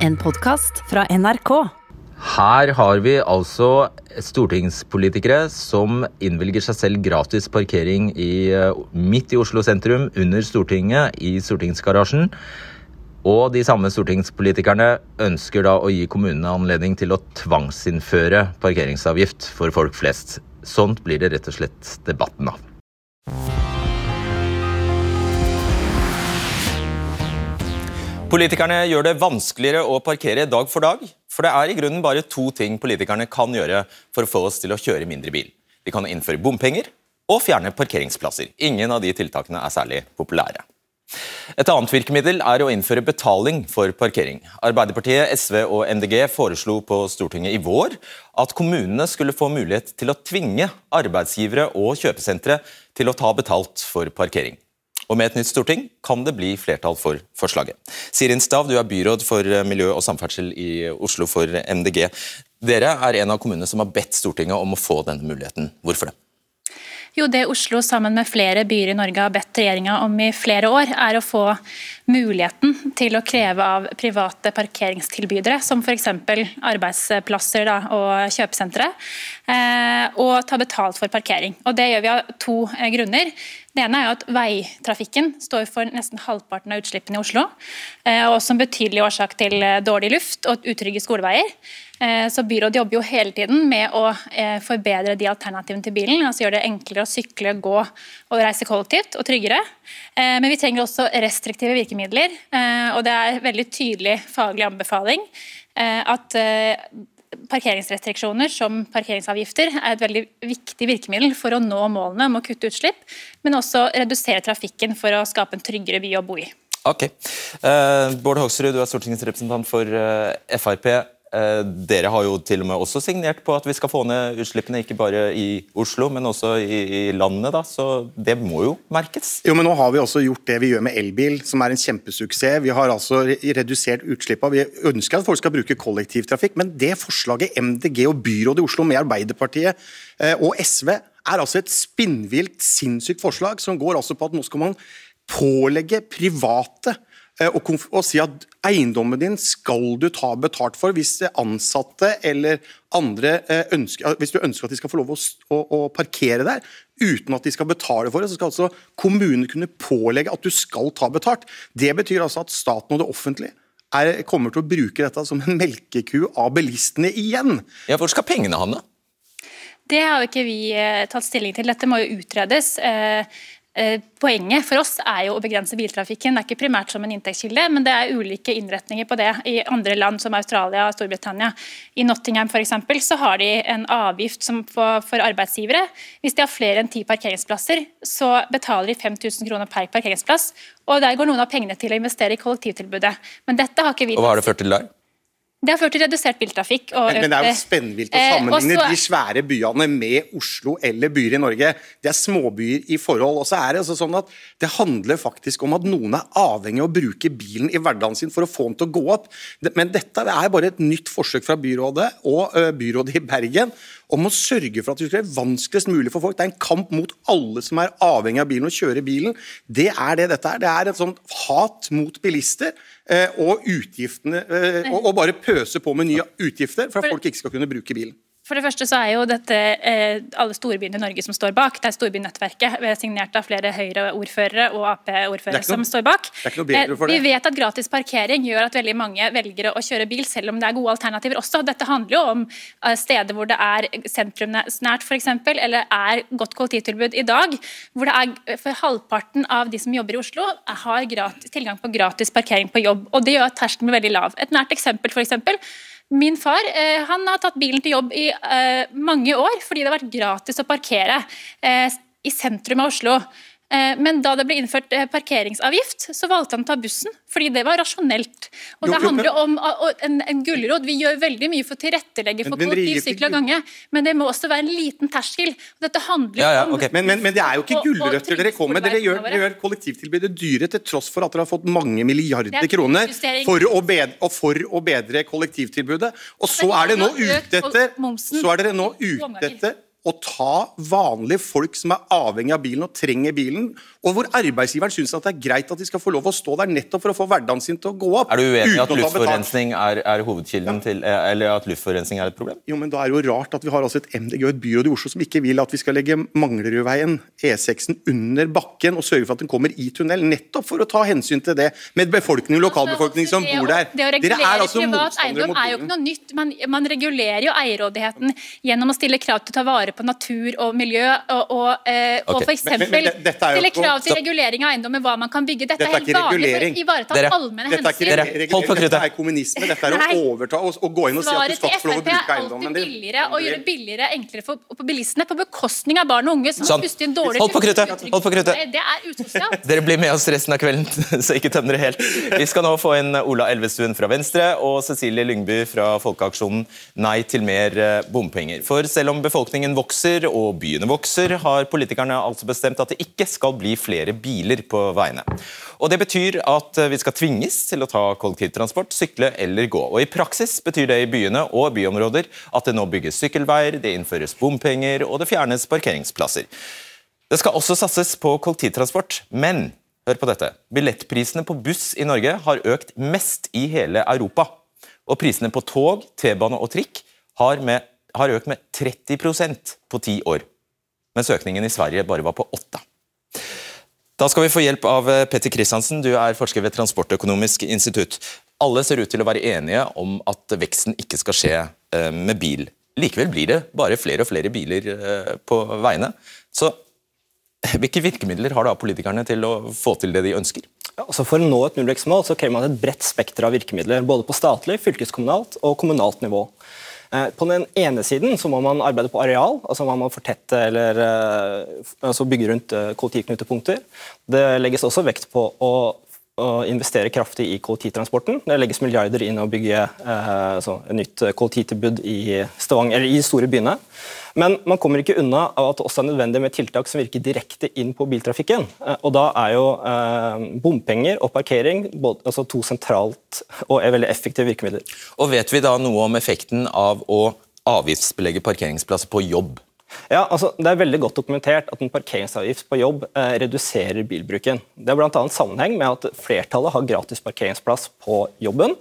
En podkast fra NRK. Her har vi altså stortingspolitikere som innvilger seg selv gratis parkering i, eh, midt i Oslo sentrum, under Stortinget, i stortingsgarasjen. Og de samme stortingspolitikerne ønsker da å gi kommunene anledning til å tvangsinnføre parkeringsavgift for folk flest. Sånt blir det rett og slett debatten av. Politikerne gjør det vanskeligere å parkere dag for dag. For det er i grunnen bare to ting politikerne kan gjøre for å få oss til å kjøre mindre bil. De kan innføre bompenger og fjerne parkeringsplasser. Ingen av de tiltakene er særlig populære. Et annet virkemiddel er å innføre betaling for parkering. Arbeiderpartiet, SV og MDG foreslo på Stortinget i vår at kommunene skulle få mulighet til å tvinge arbeidsgivere og kjøpesentre til å ta betalt for parkering. Og Med et nytt storting kan det bli flertall for forslaget. Sirin Stav, du er byråd for miljø og samferdsel i Oslo for MDG. Dere er en av kommunene som har bedt Stortinget om å få denne muligheten. Hvorfor det? Jo, Det Oslo sammen med flere byer i Norge har bedt regjeringa om i flere år, er å få muligheten til å kreve av private parkeringstilbydere, som f.eks. arbeidsplasser da, og kjøpesentre, eh, å ta betalt for parkering. Og Det gjør vi av to eh, grunner. Det ene er jo at Veitrafikken står for nesten halvparten av utslippene i Oslo. Eh, og en betydelig årsak til dårlig luft og utrygge skoleveier. Så Byrådet jobber jo hele tiden med å forbedre de alternativene til bilen. altså Gjøre det enklere å sykle, gå og reise kollektivt og tryggere. Men vi trenger også restriktive virkemidler. Eh, og det er veldig tydelig faglig anbefaling eh, at eh, parkeringsrestriksjoner som parkeringsavgifter er et veldig viktig virkemiddel for å nå målene om å kutte utslipp, men også redusere trafikken for å skape en tryggere by å bo i. Ok. Uh, Bård Hoksrud, du er stortingsrepresentant for uh, Frp. Eh, dere har jo til og med også signert på at vi skal få ned utslippene, ikke bare i Oslo, men også i, i landet. da, Så det må jo merkes? Jo, men Nå har vi også gjort det vi gjør med elbil, som er en kjempesuksess. Vi har altså redusert utslippene. Vi ønsker at folk skal bruke kollektivtrafikk, men det forslaget MDG og byrådet i Oslo med Arbeiderpartiet eh, og SV er altså et spinnvilt, sinnssykt forslag som går altså på at nå skal man pålegge private og, og, si at eiendommen din skal du ta betalt for hvis ansatte eller andre eh, ønsker, hvis du ønsker at de skal få lov å, å, å, parkere der uten at de skal betale for det, så skal altså kommunen kunne pålegge at du skal ta betalt. Det betyr altså at staten og det offentlige er, kommer til å bruke dette som en melkeku av bilistene igjen. Ja, Hvor skal pengene havne? Det har jo ikke vi eh, tatt stilling til. Dette må jo utredes. Eh, poenget for oss er jo å begrense biltrafikken. Det er ikke primært som en inntektskilde, men det er ulike innretninger på det i andre land som Australia og Storbritannia. I Nottingham for eksempel, så har de en avgift for arbeidsgivere. Hvis de har flere enn ti parkeringsplasser, så betaler de 5000 kroner per parkeringsplass. Og Der går noen av pengene til å investere i kollektivtilbudet. Men dette har ikke vi... Og Hva har det ført til der? Det har ført til redusert biltrafikk. Men, men, det er jo spennvilt å eh, sammenligne eh, de svære byene med Oslo eller byer i Norge. Det er småbyer i forhold. og så er Det altså sånn at det handler faktisk om at noen er avhengig av å bruke bilen i hverdagen sin for å få den til å gå opp. Men dette er bare et nytt forsøk fra byrådet og byrådet i Bergen om å sørge for at det skal være vanskeligst mulig for folk. Det er en kamp mot alle som er avhengig av bilen og kjører bilen. Det er det dette er. Det er et sånt hat mot bilister eh, og utgiftene eh, og bare pøse på med nye utgifter for at folk ikke skal kunne bruke bilen. For det første så er jo dette eh, alle storbyene i Norge som står bak. Det er storbynettverket signert av flere Høyre-ordførere og Ap-ordførere som står bak. Eh, vi vet at gratis parkering gjør at veldig mange velger å kjøre bil, selv om det er gode alternativer også. Dette handler jo om eh, steder hvor det er sentrumsnært f.eks., eller er godt kollektivtilbud i dag. Hvor det er for halvparten av de som jobber i Oslo, har gratis, tilgang på gratis parkering på jobb. Og det gjør at terskelen veldig lav. Et nært eksempel for eksempel, Min far eh, han har tatt bilen til jobb i eh, mange år fordi det har vært gratis å parkere eh, i sentrum av Oslo. Eh, men da det ble innført eh, parkeringsavgift, så valgte han å ta bussen, fordi det var rasjonelt. Og jo, Det handler jo om en, en gulrot. Vi gjør veldig mye for å tilrettelegge for kollektivsykkel og gange, men det må også være en liten terskel. Dette handler ja, ja, okay. om... Men, men, men, det er jo ikke gulrøtter dere kommer med. Dere gjør, dere gjør kollektivtilbudet dyre til tross for at dere har fått mange milliarder kroner for å, bedre, for å bedre kollektivtilbudet. Og så er, det nå ute etter, så er dere nå ute etter å ta vanlige folk som er avhengig av bilen og trenger bilen, og hvor arbeidsgiveren syns at det er greit at de skal få lov å stå der nettopp for å få hverdagen sin til å gå opp. Er du uenig i at luftforurensning er, er hovedkilden til eh, Eller at luftforurensning er et problem? Jo, men Da er det jo rart at vi har altså et MDG og et byråd i Oslo som ikke vil at vi skal legge Manglerudveien, E6-en, under bakken og sørge for at den kommer i tunnel, nettopp for å ta hensyn til det med befolkningen, lokalbefolkningen som bor der. Det å Dere regulere er altså privat eiendom er jo ikke noe nytt. Man, man regulerer jo eierrådigheten gjennom å stille krav til å ta vare på natur og miljø, og, og, eh, og f.eks. Er stille krav til regulering av eiendommer, hva man kan bygge. Dette, Dette er er helt vanlig for å ivareta Dere- allmenne Dette er hensyn. Dere, hold på dette er kommunisme. Dette er å overta og, og gå inn og si at Svaret du til skal få lov å Frp er bruke alltid eiendommen din. billigere å gjøre billigere enklere for, på bilistene på bekostning av barn og unge som Sånn. puster inn dårlig Hold på kruttet, hold på kruttet. Det, det er usosialt. Dere blir med oss resten av kvelden, så ikke tøm dere helt. Vi skal nå få inn Ola Elvestuen fra Venstre og Cecilie Lyngby fra Folkeaksjonen Nei til mer eh, bompenger. For selv om befolkningen vokser og byene vokser, har politikerne altså bestemt at det ikke skal bli flere biler på veiene. Og Det betyr at eh, vi skal tvinges til å ta kollektivtransport, sykle eller gå. Og I praksis betyr det i byene og byområder at det nå bygges sykkelveier, det innføres bompenger og det fjernes parkeringsplasser. Det skal også satses på kollektivtransport, men hør på dette. Billettprisene på buss i Norge har økt mest i hele Europa. Og prisene på tog, T-bane og trikk har, med, har økt med 30% på ti år. Mens økningen i Sverige bare var på 8 Da skal vi få hjelp av eh, Petter Kristiansen, du er forsker ved Transportøkonomisk institutt. Alle ser ut til å være enige om at veksten ikke skal skje eh, med bil. Likevel blir det bare flere og flere biler eh, på veiene. Så hvilke virkemidler har da politikerne til å få til det de ønsker? Ja, altså For å nå et nullvekstmål så krever man et bredt spekter av virkemidler, både på statlig, fylkeskommunalt og kommunalt nivå. Eh, På den ene siden så må man arbeide på areal, altså man må fortette eller eh, altså bygge rundt eh, kollektivknutepunkter. Det legges også vekt på å, å investere kraftig i kollektivtransporten. Det legges milliarder inn å bygge eh, altså et nytt kollektivtilbud i i store byene. Men man kommer ikke unna av at det også er nødvendig med tiltak som virker direkte inn på biltrafikken. Eh, Og Da er jo eh, bompenger og parkering både, altså to sentralt og er veldig effektive virkemidler. Og vet vi da noe om effekten av å avgiftsbelegge parkeringsplasser på jobb? Ja, altså Det er veldig godt dokumentert at en parkeringsavgift på jobb eh, reduserer bilbruken. Det er bl.a. sammenheng med at flertallet har gratis parkeringsplass på jobben.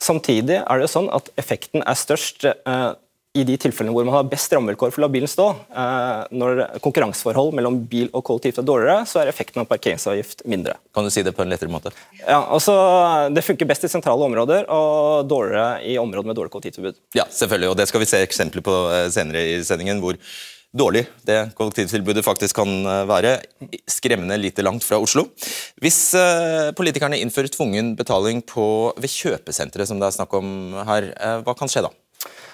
Samtidig er det sånn at effekten er størst eh, i de tilfellene hvor man har best rammevilkår for å la bilen stå. Eh, når konkurranseforhold mellom bil og kollektivt er dårligere, så er effekten av parkeringsavgift mindre. Kan du si det på en lettere måte? Ja, altså Det funker best i sentrale områder og dårligere i områder med dårlig kollektivtilbud. Ja, selvfølgelig, og det skal vi se eksempler på eh, senere i sendingen, hvor dårlig det kollektivtilbudet faktisk kan eh, være. Skremmende lite langt fra Oslo. Hvis politikerne innfører tvungen betaling på, ved kjøpesentre, som det er snakk om her, hva kan skje da?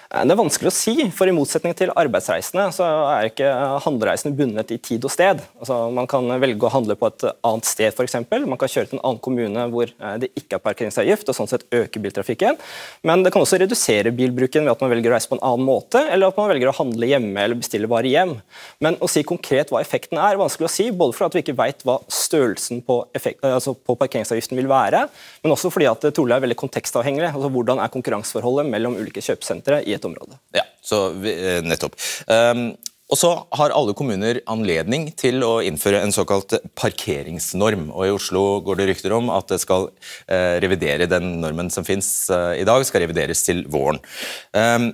Eh, Det er vanskelig å si, for i motsetning til arbeidsreisende så er ikke handlereisende bundet i tid og sted. Altså, man kan velge å handle på et annet sted f.eks. Man kan kjøre til en annen kommune hvor eh, det ikke er parkeringsavgift, og sånn sett øke biltrafikken. Men det kan også redusere bilbruken ved at man velger å reise på en annen måte, eller at man velger å handle hjemme eller bestille varer hjem. Men å si konkret hva effekten er, er vanskelig å si, både fordi vi ikke vet hva størrelsen på, effekt, eh, altså på parkeringsavgiften vil være, men også fordi at det trolig er veldig kontekstavhengig. Altså, hvordan er konkurranseforholdet mellom ulike kjøpesentre i et område. Ja, så vi, eh, nettopp. Um, og så har alle kommuner anledning til å innføre en såkalt parkeringsnorm. Og I Oslo går det rykter om at det skal eh, revidere den normen som finnes eh, i dag, skal revideres til våren. Um,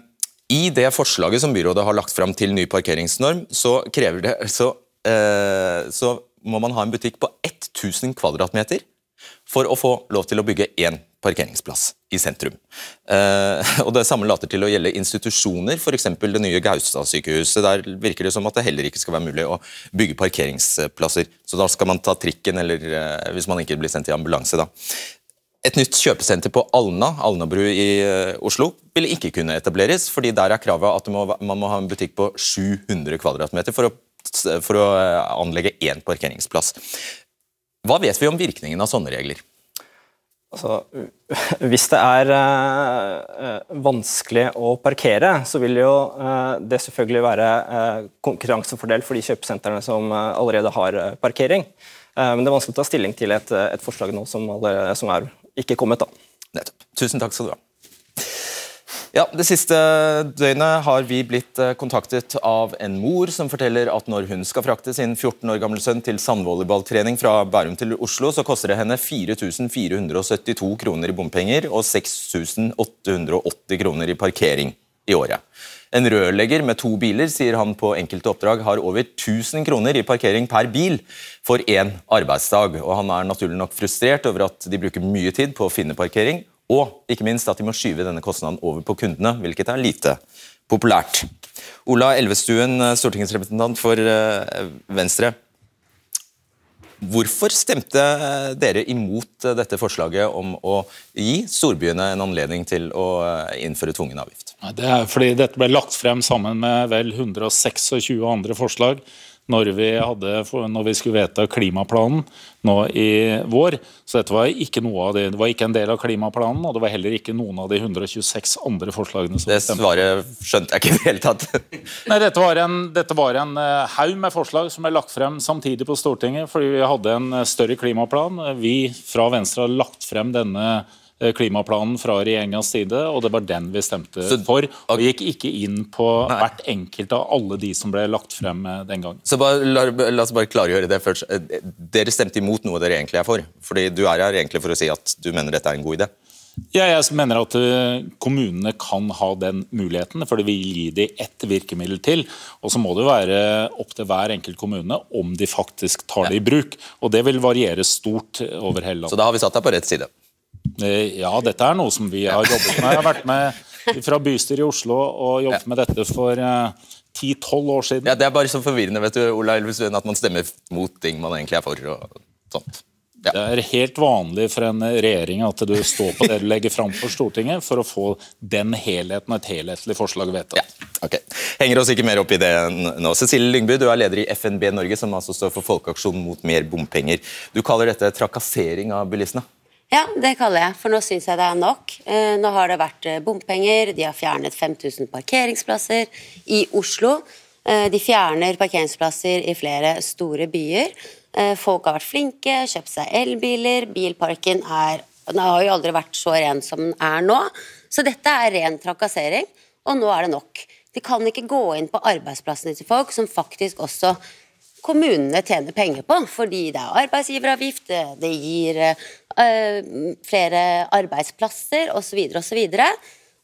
I det forslaget som byrådet har lagt fram til ny parkeringsnorm, så det så, eh, så må man ha en butikk på 1000 kvadratmeter for å få lov til å bygge én parkeringsplass i sentrum. Eh, og Det samme later til å gjelde institusjoner, f.eks. det nye Gaustad-sykehuset. Der virker det som at det heller ikke skal være mulig å bygge parkeringsplasser. Så da skal man ta trikken, eller eh, hvis man ikke blir sendt i ambulanse. da. Et nytt kjøpesenter på Alna Alnabru i eh, Oslo, vil ikke kunne etableres, fordi der er kravet at man må ha en butikk på 700 kvadratmeter for å, for å eh, anlegge én parkeringsplass. Hva vet vi om virkningen av sånne regler? Altså, hvis det er eh, vanskelig å parkere, så vil jo øh, det selvfølgelig være øh, konkurransefordel for de kjøpesentrene som allerede har parkering. Men det er vanskelig å ta stilling til et, et forslag nå som, allerede, som er ikke kommet. da. Nettopp. Tusen takk skal du ha. Ja, Det siste døgnet har vi blitt eh, kontaktet av en mor som forteller at når hun skal frakte sin 14 år gamle sønn til sandvolleyballtrening fra Bærum til Oslo, så koster det henne 4472 kroner i bompenger og 6880 kroner i parkering i året. En rørlegger med to biler sier han på enkelte oppdrag har over 1000 kroner i parkering per bil for én arbeidsdag. Og Han er naturlig nok frustrert over at de bruker mye tid på å finne parkering, og ikke minst at de må skyve denne kostnaden over på kundene, hvilket er lite populært. Ola Elvestuen, stortingsrepresentant for eh, Venstre. Hvorfor stemte dere imot dette forslaget om å gi storbyene en anledning til å innføre tvungen avgift? Det er fordi dette ble lagt frem sammen med vel 126 andre forslag når vi, hadde, når vi, skulle vedta klimaplanen nå i vår. Så dette var ikke det, det var ikke en del av klimaplanen, og det var heller ikke noen av de 126 andre forslagene. som Det svaret skjønte jeg ikke i det hele tatt. Nei, Dette var en, dette var en eh, haug med forslag som ble lagt frem samtidig på Stortinget, fordi vi hadde en eh, større klimaplan. Vi fra Venstre har lagt frem denne klimaplanen fra regjeringas side, og det var den vi stemte så, for. Og vi gikk ikke inn på nei. hvert enkelt av alle de som ble lagt frem eh, den gangen. Så bare, la, la, oss bare klargjøre det først. Eh, dere stemte imot noe dere egentlig er for? Fordi Du er her egentlig for å si at du mener dette er en god idé? Ja, jeg mener at kommunene kan ha den muligheten, for det vil gi dem ett virkemiddel til. Og så må det være opp til hver enkelt kommune om de faktisk tar det i bruk. Og det vil variere stort over hele landet. Så da har vi satt deg på rett side? Eh, ja, dette er noe som vi har jobbet med. Jeg har vært med fra bystyret i Oslo og jobbet med dette for eh, ti-tolv år siden. Ja, Det er bare så forvirrende vet du, Ola Elvestuen, at man stemmer mot ting man egentlig er for. og sånt. Ja. Det er helt vanlig for en regjering at du står på det du legger fram for Stortinget for å få den helheten og et helhetlig forslag vedtatt. Ja, ok. Henger oss ikke mer opp i det nå. Cecilie Lyngby, du er leder i FNB Norge, som altså står for Folkeaksjonen mot mer bompenger. Du kaller dette trakassering av bilistene? Ja, det kaller jeg, for nå syns jeg det er nok. Eh, nå har det vært eh, bompenger, de har fjernet 5000 parkeringsplasser i Oslo. Eh, de fjerner parkeringsplasser i flere store byer. Folk har vært flinke, kjøpt seg elbiler. Bilparken er, har jo aldri vært så ren som den er nå. Så dette er ren trakassering, og nå er det nok. De kan ikke gå inn på arbeidsplassene til folk som faktisk også kommunene tjener penger på, fordi det er arbeidsgiveravgift, det gir uh, flere arbeidsplasser osv. osv.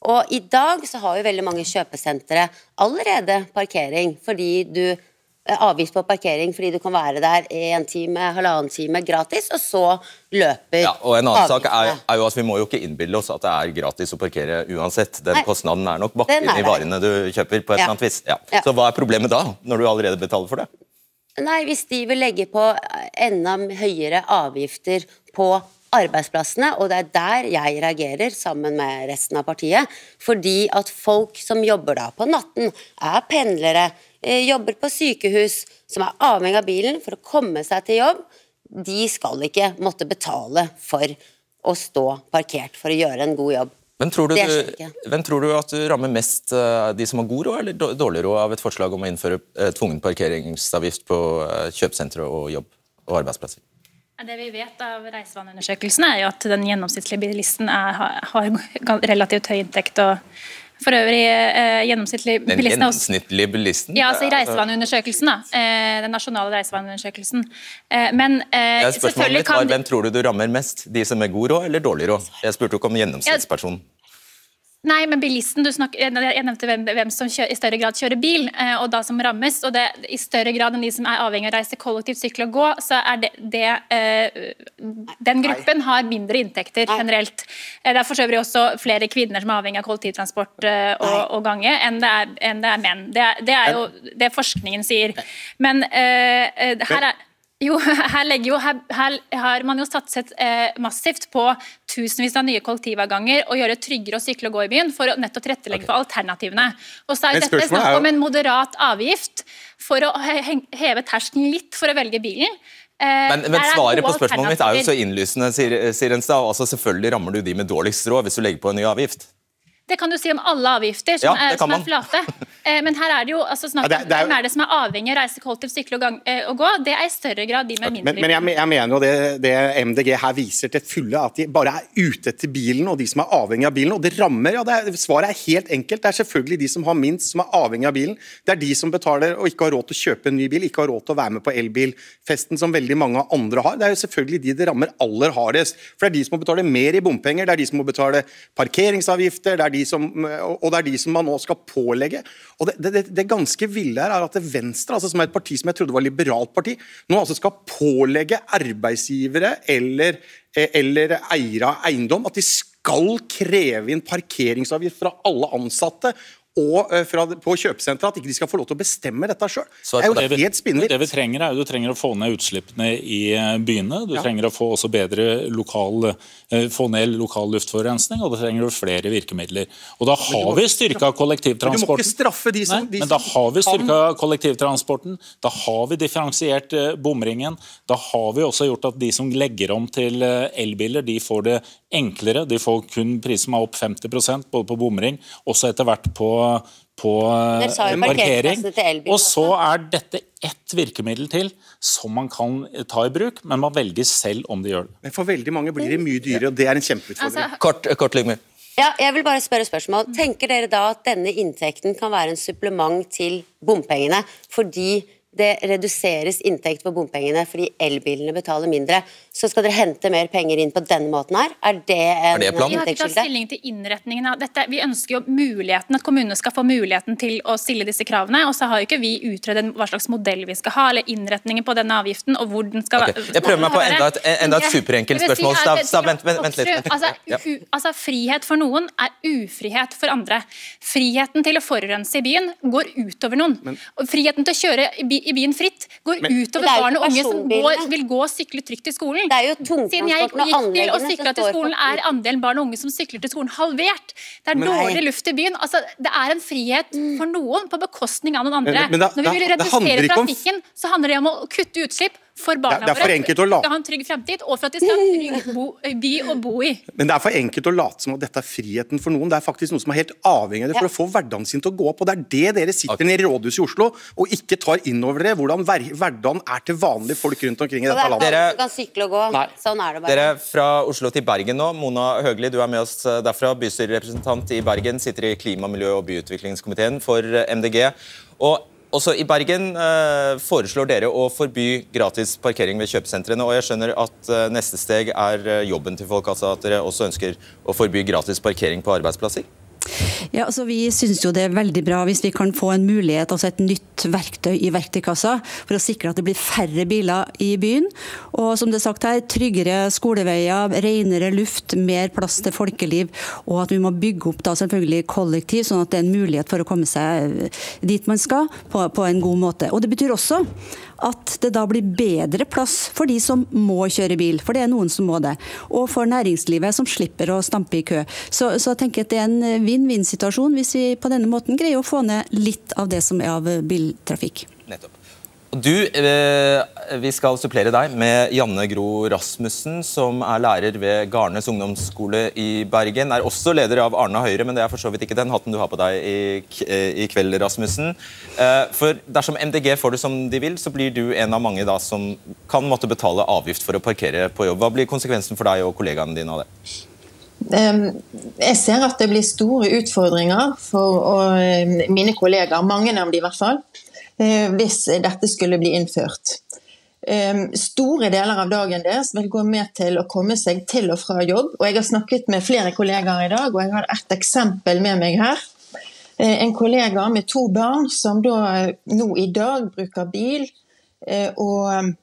Og i dag så har jo veldig mange kjøpesentre allerede parkering fordi du eh, avgift på parkering fordi du kan være der en time, halvannen time gratis, og så løper ja, og En annen sak er, er, jo at Vi må jo ikke innbille oss at det er gratis å parkere uansett. Den Nei, kostnaden er nok bakt inn i varene du kjøper. på et ja. eller annet vis. Ja. Ja. Så hva er problemet da, når du allerede betaler for det? Nei, Hvis de vil legge på enda høyere avgifter på arbeidsplassene, og det er der jeg reagerer sammen med resten av partiet. Fordi at folk som jobber da på natten, er pendlere, eh, jobber på sykehus, som er avhengig av bilen for å komme seg til jobb, de skal ikke måtte betale for å stå parkert for å gjøre en god jobb. Hvem tror, du, hvem tror, du, at du rammer mest uh, de som har god råd eller dårlig råd av et forslag om å innføre uh, tvungen parkeringsavgift på uh, kjøpesentre og jobb og arbeidsplasser? Det vi vet av reisevaneundersøkelsene, er jo at den gjennomsnittlige bilisten er, har relativt høy inntekt. og for øvrig eh, gjennomsnittlig Den gjennomsnittlige bilisten? Ja, altså i reisevaneundersøkelsen. da. Eh, den nasjonale reisevaneundersøkelsen. Eh, men eh, selvfølgelig kan... Hvem tror du du rammer mest? De som er god råd eller dårlig råd? Jeg spurte ikke om gjennomsnittspersonen. Nei, men bilisten, du snakker, Jeg nevnte hvem, hvem som kjører, i større grad kjører bil, eh, og da som rammes. og det, I større grad enn de som er avhengig av å reise kollektivt, sykle og gå, så er det, det eh, Den gruppen har mindre inntekter generelt. Eh, det er for øvrig også flere kvinner som er avhengig av kollektivtransport eh, og, og, gange, enn det er, enn det er menn. Det er, det er, jo det forskningen sier. Men eh, her er jo, her, jo, her, her, har man jo satset eh, massivt på tusenvis av nye kollektivavganger og gjøre det tryggere å sykle og gå i byen for å nettopp tilrettelegge okay. for alternativene. Og så er dette snakk om en moderat avgift for å heve terskelen litt for å velge bilen. Eh, men, men svaret på spørsmålet mitt er jo så innlysende, sier, sier Enstad. Altså, selvfølgelig rammer du de med dårligst råd hvis du legger på en ny avgift. Det kan du si om alle avgifter som, Ja, er, som er flate. Eh, Men her er det jo altså snakk om jo- hvem er det som er avhengig av å reise kollektivt, sykle og, gang, eh, og gå. Det er i større grad de med mindre Men, men jeg, jeg mener jo det, det MDG her viser til fulle, at de bare er ute etter bilen og de som er avhengig av bilen. Og det rammer, ja, det er, Svaret er helt enkelt. Det er selvfølgelig de som har minst, som er avhengig av bilen. Det er de som betaler og ikke har råd til å kjøpe en ny bil, ikke har råd til å være med på elbilfesten som veldig mange andre har. Det er jo selvfølgelig de det rammer aller hardest. For det er de som må betale mer i bompenger, det er de som må betale parkeringsavgifter, det er de som, og det er de som man nå skal pålegge. Og det, det, det, ganske ville her er at Venstre, altså som er et parti som jeg trodde var liberalt parti, nå altså skal pålegge arbeidsgivere eller, eller eiere av eiendom at de skal kreve inn parkeringsavgift fra alle ansatte og eh, fra, på kjøpesenteret, at ikke de skal få lov til å bestemme dette sjøl. Det er det vi, helt spinnvilt. Det vi trenger er jo, Du trenger å få ned utslippene i eh, byene. Du Ja. trenger å få også bedre lokal, eh, få ned lokal luftforurensning, og da trenger du flere virkemidler. Og Da har vi styrka Men du må kollektivtransporten. ikke straffe de som, Nei, men da har vi styrka kollektivtransporten, da har vi differensiert bomringen. Da har vi også gjort at de som legger om til elbiler, de får det enklere. De får kun priser som er opp 50 både på bomring, også etter hvert på, på eh, til elbil Og så er dette ett virkemiddel til som man kan ta i bruk, men man velger selv om de gjør det. Men for veldig mange blir det mye dyrere, og det er en kjempeutfordring. Altså, Kort, kort Lyngmyr. Ja, jeg vil bare spørre spørsmål. Tenker dere da at denne inntekten kan være en supplement til bompengene, fordi det reduseres inntekt på bompengene fordi elbilene betaler mindre, så skal dere hente mer penger inn på denne måten her? Er det en det? Vi har ikke tatt inntektskilde? stilling til innretningen av dette. Vi ønsker jo muligheten, at kommunene skal få muligheten til å stille disse kravene. Og så har jo ikke vi utredet hva slags modell vi skal ha, eller innretningen på denne avgiften, og hvor den skal okay. jeg prøver meg på enda et- enda et superenkelt jeg si spørsmål. at Stav- Stav, vent- vent- vent litt. Altså, u, altså, frihet for noen er ufrihet for andre. Friheten til å forurense i byen går utover noen. og friheten til å kjøre i by- i byen fritt går Men- utover er barn og unge som går, vil gå og sykle trygt til skolen. Det er jo Siden jeg gikk til og sykla til skolen, er andelen barn og unge som sykler til skolen halvert. Det er Men- dårlig luft i byen. Altså, det er en frihet for noen på bekostning av noen andre. Men- men da- Når vi vil redusere ikke trafikken, så handler det om å kutte utslipp for barna Det er- det er for våre. enkelt å ha en trygg fremtid, og for at de skal ha en trygg bo, by å bo i. Men det er for enkelt å late som at dette er friheten for noen. Det er faktisk noe som er helt avhengig av det for å få hverdagen sin til å gå opp. Og det er det dere sitter nede i rådhuset i Oslo og ikke tar inn over dere hvordan hver- hverdagen er til vanlige folk rundt omkring i det dette landet. Dere- alle kan sykle og gå. Nei. Sånn er det bare. Dere fra Oslo til Bergen nå. Mona Høgli, du er med oss eh, derfra. Bystyrerepresentant i Bergen. Sitter i klima-, miljø- og byutviklingskomiteen for eh, MDG. Og også i Bergen eh, foreslår dere å forby gratis parkering ved kjøpesentrene. Og jeg skjønner at eh, neste steg er eh, jobben til folk, altså at dere også ønsker å forby gratis parkering på arbeidsplasser? Ja, altså Vi syns jo det er veldig bra hvis vi kan få en mulighet, altså et nytt verktøy i verktøykassa, for å sikre at det blir færre biler i byen. Og som det er sagt her, tryggere skoleveier, renere luft, mer plass til folkeliv. Og at vi må bygge opp da selvfølgelig kollektiv, sånn at det er en mulighet for å komme seg dit man skal på, på en god måte. Og det betyr også at det da blir bedre plass for de som må kjøre bil, for det er noen som må det. Og for næringslivet som slipper å stampe i kø. Så, så jeg tenker at det er en vinn-vinn-situasjon hvis vi på denne måten greier å få ned litt av det som er av biltrafikk. Nettopp. Du, eh, Vi skal supplere deg med Janne Gro Rasmussen, som er lærer ved Garnes ungdomsskole i Bergen. Er også leder av Arna Høyre, men det er for så vidt ikke den hatten du har på deg i, eh, kveld, Rasmussen. Eh, For Dersom MDG får det som de vil, så blir du en av mange da som kan måtte betale avgift for å parkere på jobb. Hva blir konsekvensen for deg og kollegaene dine av det? Jeg ser at det blir store utfordringer for mine kollegaer, mange av dem i hvert fall, hvis dette skulle bli innført. Store deler av dagen deres vil gå med til å komme seg til og fra jobb. og Jeg har snakket med flere kollegaer i dag, og jeg har et eksempel med meg her. Eh, En kollega med to barn som da eh, nå i dag bruker bil eh, og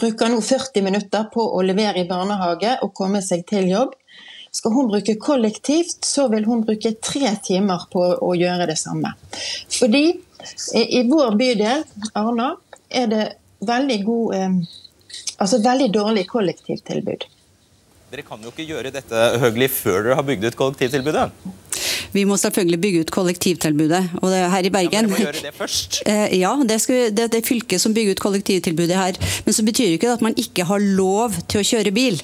bruker nå 40 minutter på å levere i barnehage og komme seg til jobb. Skal hun bruke kollektivt, så vil hun bruke tre timer på å gjøre det samme. Fordi i i vår bydel, Arna, er det veldig god eh, Altså veldig dårlig kollektivtilbud. Dere kan jo ikke gjøre dette Høgli, før dere har bygd ut kollektivtilbudet. Vi må selvfølgelig bygge ut kollektivtilbudet. Og det, her i Ja, men Bergen dere må gjøre det først. Eh, Ja, det, skal, det, det er fylket som bygger ut kollektivtilbudet her. Men så betyr ikke det at man ikke har lov til å kjøre bil.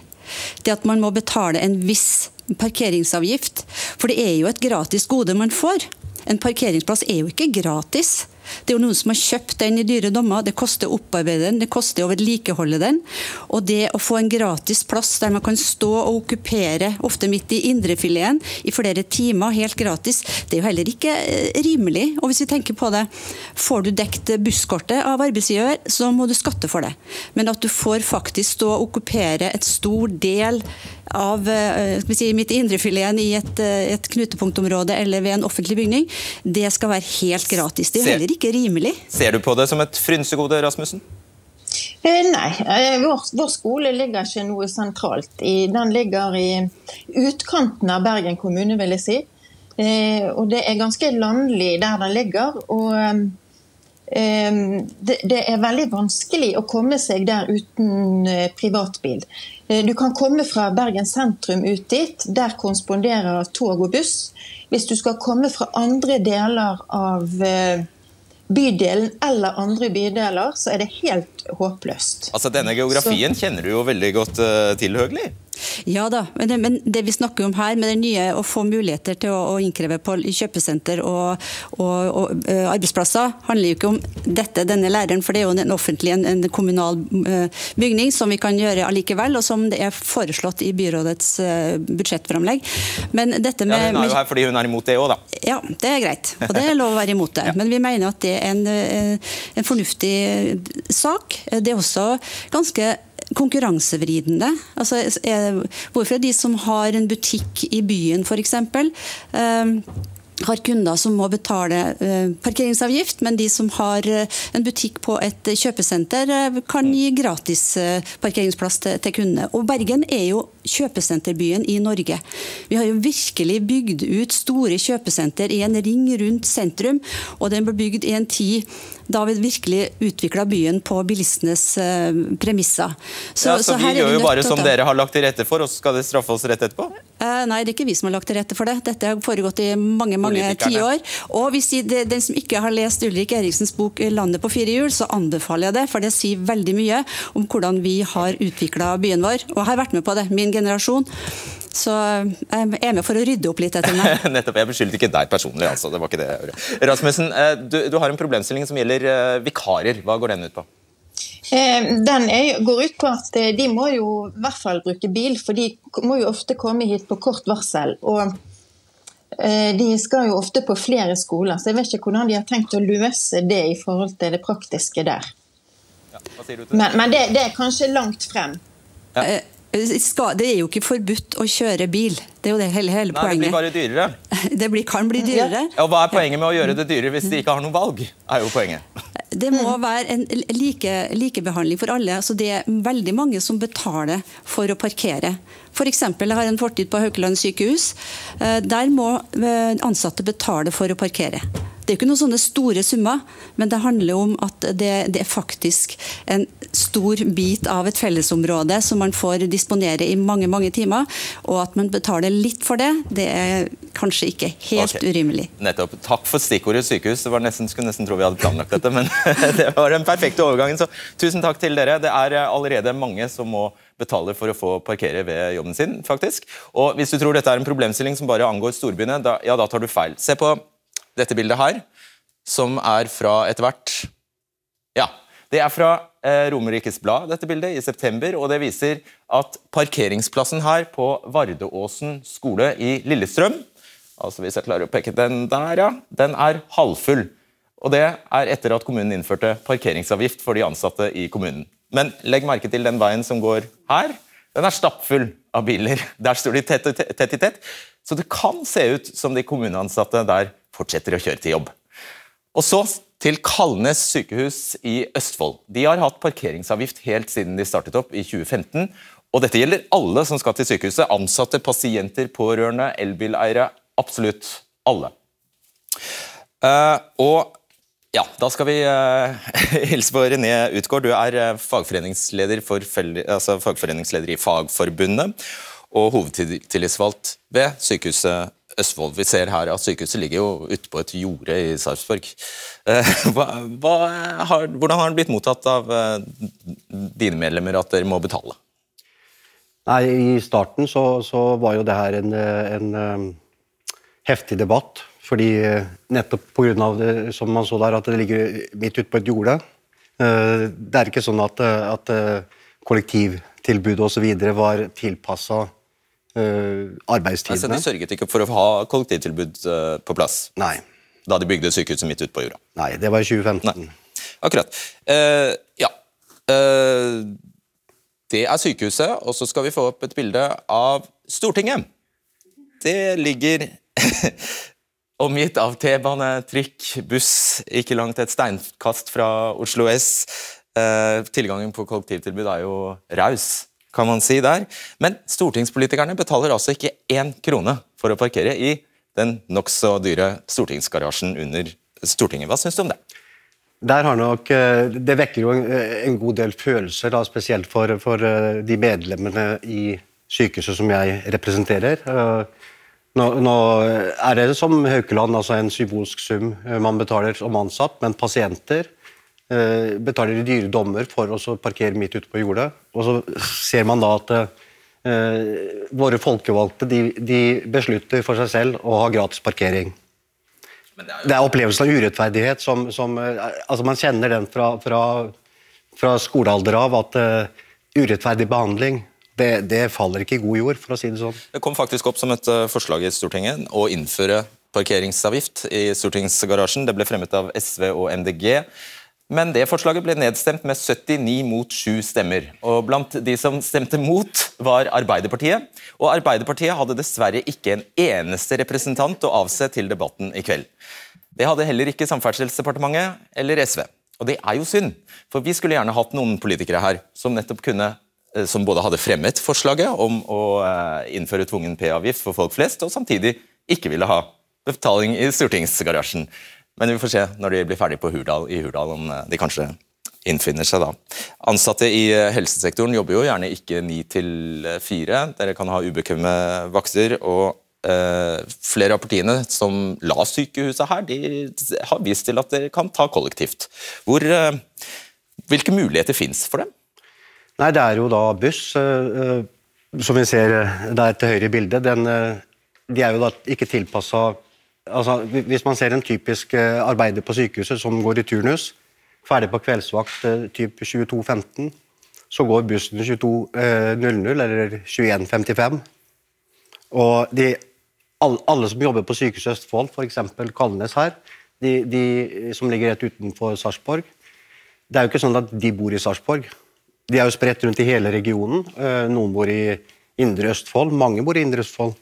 Det at man må betale en viss parkeringsavgift. For det er jo et gratis gode man får. En parkeringsplass er jo ikke gratis. Det er jo noen som har kjøpt den i dyre dommer. Det koster å opparbeide den, det koster å vedlikeholde den. Og det å få en gratis plass der man kan stå og okkupere, ofte midt i indrefileten, i flere timer helt gratis, det er jo heller ikke eh, rimelig. Og hvis vi tenker på det, får du dekt busskortet av arbeidsgiver, så må du skatte for det. Men at du får faktisk stå og okkupere et stor del av eh, si, mitt indrefileten i et, eh, et, knutepunktområde eller ved en offentlig bygning, det skal være helt gratis. Det er jo heller ikke rimelig. Ser du på det som et frynsegode, Rasmussen? Eh, nei, vår, vår, skole ligger ikke noe sentralt. I, den ligger i utkanten av Bergen kommune, vil jeg si. Eh, og det er ganske landlig der den ligger. og det, det, er veldig vanskelig å komme seg der uten privatbil. Eh, du kan komme fra Bergen sentrum ut dit. Der korresponderer tog og buss. Hvis du skal komme fra andre deler av eh, bydelen eller andre bydeler, så er det helt håpløst. Altså Denne geografien så... kjenner du jo veldig godt til, Høgli? Ja da, men det, men det, vi snakker om her, med det nye å få muligheter til å, å innkreve på kjøpesenter og, og, og uh, arbeidsplasser, handler jo ikke om dette, denne læreren, for det er jo en offentlig, en, en kommunal uh, bygning som vi kan gjøre allikevel, og som det er foreslått i byrådets uh, budsjettframlegg. Men dette med, ja, Hun er jo her fordi hun er imot det òg, da. Ja, det er greit. Og det er lov å være imot det. ja. Men vi mener at det er en, en fornuftig sak. Det er også ganske konkurransevridende. Altså, hvorfor er de som har en butikk i byen f.eks har kunder som må betale eh, parkeringsavgift, men de som har eh, en butikk på et kjøpesenter, eh, kan gi gratis parkeringsplass til kundene. Og Bergen er jo kjøpesenterbyen i Norge. Vi har jo virkelig bygd ut store kjøpesenter i en ring rundt sentrum, og den ble bygd i en tid da vi virkelig utvikla byen på bilistenes premisser. Så, ja, så, så vi gjør jo bare som dere har lagt til rette for, og så skal det straffe oss rett etterpå? Nei, det er ikke vi som har lagt til rette for det. Dette har foregått i mange mange tiår. Og hvis de, den som ikke har lest Ulrik Eriksens bok 'Landet på fire hjul', så anbefaler jeg det, for det sier veldig mye om hvordan vi har utvikla byen vår. Og har vært med på det, min generasjon. Så jeg er med for å rydde opp litt etter meg. Nettopp, Jeg beskyldte ikke deg personlig. altså, det var ikke det jeg gjorde. Rasmussen, eh, du, du har en problemstilling som gjelder eh, vikarer. Hva går den ut på? Eh, den er, går ut på at de må jo i hvert fall bruke bil, for de må jo ofte komme hit på kort varsel. og Eh, de skal jo ofte på flere skoler, så jeg vet ikke hvordan de har tenkt å løse det i forhold til det praktiske der. Ja, men, men det, det, er kanskje langt frem. Ja. Det er jo ikke forbudt å kjøre bil. Det er jo det hele, hele Nei, poenget. Det blir bare dyrere. Det blir, kan bli dyrere. Ja, og Hva er poenget med å gjøre det dyrere hvis de ikke har noe valg? er jo poenget. Det må være en like, likebehandling for alle. Altså det er veldig mange som betaler for å parkere. F.eks. jeg har en fortid på Haukeland sykehus. Eh, der må eh, ansatte betale for å parkere. Det er ikke noen sånne store summer, men det handler om at det, det, er faktisk en stor bit av et fellesområde som man får disponere i mange mange timer. Og at man betaler litt for det, det er kanskje ikke helt okay. urimelig. Nettopp. Takk for stikkordet sykehus. Det var nesten, skulle nesten tro vi hadde planlagt dette, men det var den perfekte overgangen. Så tusen takk til dere. Det er allerede mange som må betale for å få parkere ved jobben sin. faktisk. Og Hvis du tror dette er en problemstilling som bare angår storbyene, da, ja, da tar du feil. Se på dette bildet her, som er fra etter hvert Ja, det er fra eh, Romerikes Blad, dette bildet, i september. og Det viser at parkeringsplassen her på Vardeåsen skole i Lillestrøm altså hvis jeg klarer å peke den der, ja, den er halvfull. Og Det er etter at kommunen innførte parkeringsavgift for de ansatte i kommunen. Men legg merke til den veien som går her. Den er stappfull av biler. Der står de tett, tett i tett. Så det kan se ut som de kommuneansatte der fortsetter å kjøre til jobb. Og så til Kalnes sykehus i Østfold. De har hatt parkeringsavgift helt siden de startet opp i 2015. Og dette gjelder alle som skal til sykehuset. Ansatte, pasienter, pårørende, elbileiere. Absolutt alle. Uh, og ja, da skal vi uh, hilse på René Utgård. Du er uh, fagforeningsleder, for, altså, fagforeningsleder i Fagforbundet og hovedtillitsvalgt ved sykehuset Østfold. Vi ser her at sykehuset ligger jo ute på et jorde i Sarpsborg. Eh, hvordan har det blitt mottatt av eh, dine medlemmer at dere må betale? Nei, I starten så, så var jo det her en, en um, heftig debatt. Fordi eh, nettopp pga. det som man så der, at det ligger midt ute på et jorde. Eh, det er ikke sånn at, at kollektivtilbudet osv. var tilpassa arbeidstidene. Altså, de sørget ikke for å ha kollektivtilbud på plass Nei. da de bygde sykehuset midt ute på jorda? Nei, det var i 2015. Nei. Akkurat. Uh, ja. Uh, det er sykehuset, og så skal vi få opp et bilde av Stortinget. Det ligger omgitt av T-bane, trikk, buss, ikke langt et steinkast fra Oslo S. Uh, tilgangen på kollektivtilbud er jo raus kan man si der. Men stortingspolitikerne betaler altså ikke én krone for å parkere i den nokså dyre stortingsgarasjen under Stortinget. Hva syns du om det? Der har nok, eh, Det vekker jo en, en god del følelser, da, spesielt for, for, eh, de medlemmene i sykehuset som jeg representerer. Eh, nå, nå er det som Haukeland altså en symbolsk sum man betaler som ansatt, men pasienter Eh, betaler dyre dommer for å parkere midt ute på jordet. Og så ser man da at eh, våre folkevalgte de, de, beslutter for seg selv å ha gratis parkering. Det er, det er, opplevelsen av urettferdighet som, som eh, altså Man kjenner den fra, fra, fra skolealder av, at uh, urettferdig behandling det, det, faller ikke i god jord, for å si det sånn. Det kom faktisk opp som et forslag i Stortinget å innføre parkeringsavgift i stortingsgarasjen. Det ble fremmet av SV og MDG. Men det forslaget ble nedstemt med 79 mot 7 stemmer. Og Blant de som stemte mot, var Arbeiderpartiet. Og Arbeiderpartiet hadde dessverre ikke en eneste representant å avse til debatten i kveld. Det hadde heller ikke Samferdselsdepartementet eller SV. Og det er jo synd, for vi skulle gjerne hatt noen politikere her som nettopp kunne eh, som både hadde fremmet forslaget om å eh, innføre tvungen P-avgift for folk flest, og samtidig ikke ville ha betaling i stortingsgarasjen. Men vi får se når de blir ferdig på Hurdal, i Hurdal om eh, de kanskje innfinner seg da. Ansatte i eh, helsesektoren jobber jo gjerne ikke ni til fire. Dere kan ha ubekvemme vakter. og eh, Flere av partiene som la sykehuset her, de har vist til at dere kan ta kollektivt. Hvor, eh, hvilke muligheter fins for dem? Nei, Det er jo da buss, eh, som vi ser der til høyre i bildet. Den, de er jo da ikke tilpassa altså, Hvis man ser en typisk eh, arbeider på sykehuset som går i turnus, ferdig på kveldsvakt typ type 22.15, så går bussen 22.00 eh, eller 21.55. Og de, alle som jobber på Sykehuset Østfold, f.eks. Kalnes her, de, de, som ligger rett utenfor Sarpsborg Det er jo ikke sånn at de bor i Sarpsborg. De er jo spredt rundt i hele regionen. Noen bor i Indre Østfold, mange bor i Indre Østfold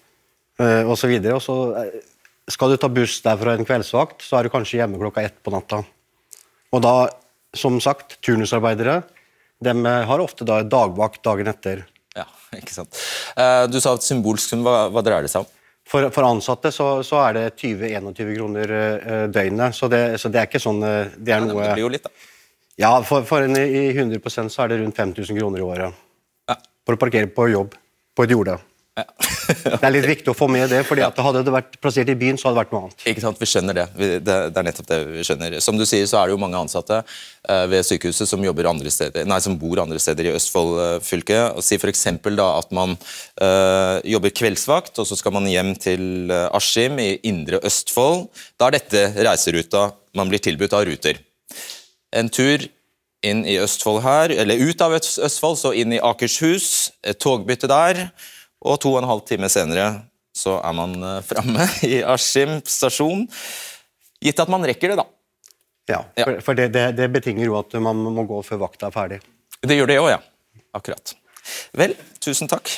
osv. Og, så skal du ta buss derfra en kveldsvakt, så er du kanskje hjemme klokka ett på natta. Og da, som sagt, turnusarbeidere de har ofte da dagvakt dagen etter. Ja, ikke sant. Eh, du sa at symbolsk sum, hva, hva dreier det seg om? For, for ansatte så, så, er det 20-21 kroner uh, døgnet, så det, så det, er ikke sånn Det er ja, Det blir jo litt, da. Ja, for, for en i 100% så er det rundt 5000 kroner i året. Ja. For å parkere på jobb på et jorde. Ja. det er litt viktig å få med det, fordi ja. Hadde det vært plassert i byen, så hadde det vært noe annet. Ikke sant, Vi skjønner det. det. er nettopp det vi skjønner. Som du sier, så er det jo mange ansatte uh, ved sykehuset som, andre steder, nei, som, bor andre steder i Østfold uh, fylke. og Si f.eks. at man uh, jobber kveldsvakt, og så skal man hjem til Askim i indre Østfold. Da er dette reiseruta man blir tilbudt av Ruter. En tur inn i Østfold her, eller ut av Østfold, så inn i Akershus. Et togbytte der. Og to og en halv time senere så er man eh, framme i Askim stasjon. Gitt at man rekker det, da. Ja, for, for det, det, det, betinger jo at man må gå før vakta er ferdig. Det gjør det òg, ja. Akkurat. Vel, tusen takk.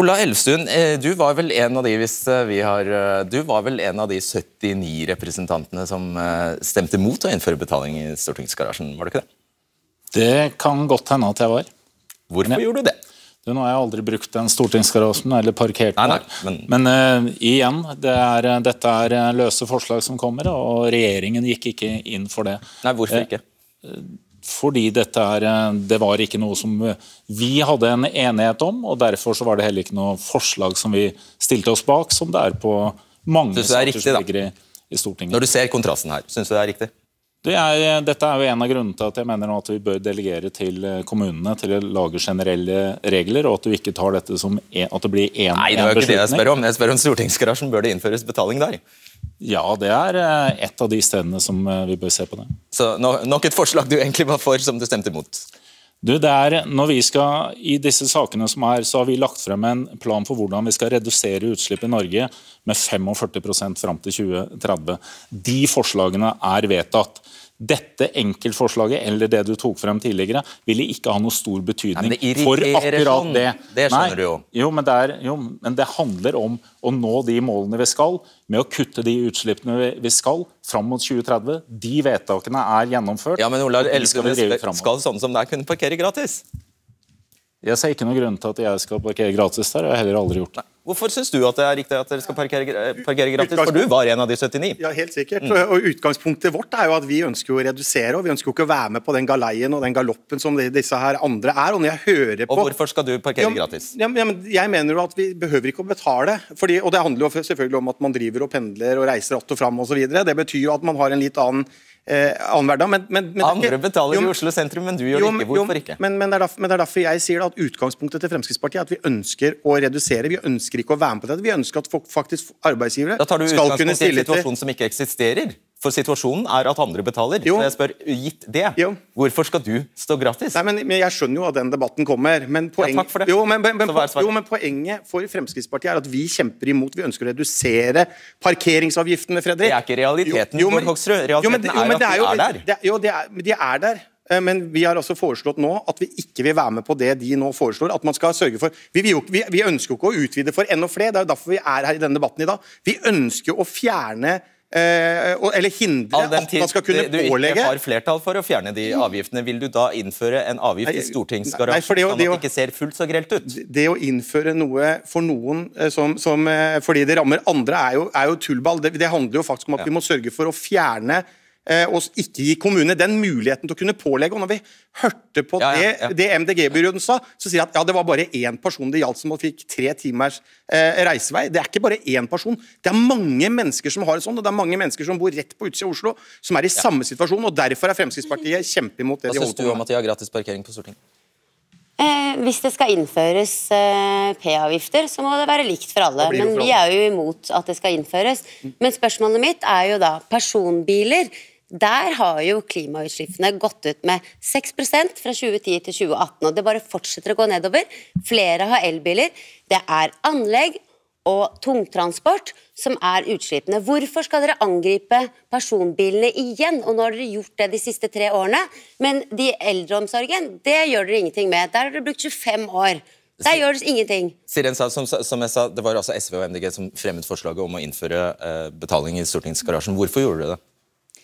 Ola Elvestuen, eh, du var vel en av de hvis eh, vi har, du var vel en av de 79 representantene som stemte mot å innføre betaling i stortingsgarasjen, var det ikke det? Det kan godt hende at jeg var. Hvorfor Men, gjorde du det? Du, nå har jeg aldri brukt den stortingsgarasjen eller parkert Nei, Men, men uh, igjen, det er, eh, dette er eh, løse forslag som kommer, og regjeringen gikk ikke inn for det. Nei, Hvorfor ikke? Fordi dette er, det var ikke noe som vi hadde en enighet om, og derfor så var det heller ikke noe forslag som vi stilte oss bak, som det er på mange saker som ligger i, i, Stortinget. Når du ser kontrasten her, syns du det er riktig? Det er, dette er jo en av grunnene til at jeg mener at vi bør delegere til eh, kommunene til å lage generelle regler, og at du ikke tar dette som en, at det blir én Nei, det var ikke det jeg spør om. Jeg spør om stortingsgarasjen. Bør det innføres betaling der? Ja, det er eh, et av de stedene som eh, vi bør se på det. Så nok et forslag du egentlig var for, som du stemte imot? Du, det er, når vi skal, I disse sakene som er, så har vi lagt frem en plan for hvordan vi skal redusere utslipp i Norge med 45% fram til 2030. De forslagene er vedtatt. Dette enkeltforslaget eller det du tok frem tidligere, ville ikke ha noe stor betydning for akkurat sånn. det. Det skjønner du jo. Jo men, er, jo, men det handler om å nå de målene vi skal, med å kutte de utslippene vi skal fram mot 2030. De vedtakene er gjennomført. Ja, men Ola skal skal sånn som er kunne parkere gratis? Jeg ser ikke noen grunn til at jeg skal parkere gratis der. og jeg har heller aldri gjort det. Hvorfor syns du at det er riktig at dere skal parkere, parkere gratis? For du var en av de 79. Ja, helt sikkert. Og Utgangspunktet vårt er jo at vi ønsker å redusere, og vi ønsker jo ikke å være med på den galeien og den galoppen som de- disse her andre er. Og når jeg hører på Og hvorfor skal du parkere Ja, gratis? Ja, ja, men jeg mener jo at vi behøver ikke å betale. Fordi, og det handler jo selvfølgelig om at man driver og pendler og reiser att og fram osv. Det betyr jo at man har en litt annen eh, annenhver dag. Men, men, men Andre betaler Jo, i Oslo sentrum, men du gjør det ikke. jo, Hvorfor ikke? Men, men, det er derfor, men det er derfor jeg sier at utgangspunktet til Fremskrittspartiet er at vi ønsker å redusere. Vi ønsker ikke å være med på dette. Vi ønsker at folk, faktisk arbeidsgivere Da tar du skal kunne utgangspunkt i en situasjon som ikke eksisterer. For situasjonen er at andre betaler. Jo. Så jeg spør, gitt det, Jo. hvorfor skal du stå gratis? Nei, men, men Jeg skjønner jo at den debatten kommer. Men, poeng, takk for det. Jo, men, men, jo, men poenget for Fremskrittspartiet er at vi kjemper imot. Vi ønsker å redusere parkeringsavgiftene, Fredrik. Det er ikke realiteten, Jo, jo, men, Hoksrud. Realiteten jo, men- jo, er at de er der. Det, jo, det er, de er der. Eh, Men vi har altså foreslått nå at vi ikke vil være med på det de nå foreslår. At man skal sørge for Vi, vi, vi ønsker jo ikke å utvide for enda flere. Det er jo derfor vi er her i denne debatten i dag. Vi ønsker å fjerne eller hindre at man skal kunne pålegge du ikke har flertall for å fjerne de avgiftene, vil du da innføre en avgift i stortingsgarasjen, sånn at det ikke ser fullt så grelt ut? det å innføre noe for noen eh, som, som, eh, fordi det rammer andre, er jo, er jo tullball. Det, det handler jo faktisk om at vi må sørge for å fjerne eh, og ikke gi kommunene den muligheten til å kunne pålegge. Og når vi hørte på Ja, ja, ja. det, det MDG-byråden sa, så sier de at ja, det var bare én person det gjaldt som fikk tre timers eh, reisevei. Det er ikke bare én person. Det er mange mennesker som har det sånn, og det er mange mennesker som bor rett på utsida av Oslo, som er i samme situasjon. og Derfor er Fremskrittspartiet kjempeimot det Hva de syns holder du om at de har gratis parkering på Stortinget? Eh, hvis det skal innføres eh, P-avgifter, så må det være likt for alle. Men vi er jo imot at det skal innføres. Men spørsmålet mitt er jo da personbiler. Der har jo klimautslippene gått ut med 6% fra 2010 til 2018, og det bare fortsetter å gå nedover. Flere har elbiler. Det er anlegg og tungtransport som er utslippene. Hvorfor skal dere angripe personbilene igjen? Og nå har dere gjort det de siste tre årene, men de eldreomsorgen, det gjør dere ingenting med. Der har dere brukt 25 år. Der gjør det ingenting. Siren sa, som, som jeg sa, Det var altså SV og MDG som fremmet forslaget om å innføre eh, betaling i stortingsgarasjen. Hvorfor gjorde dere det?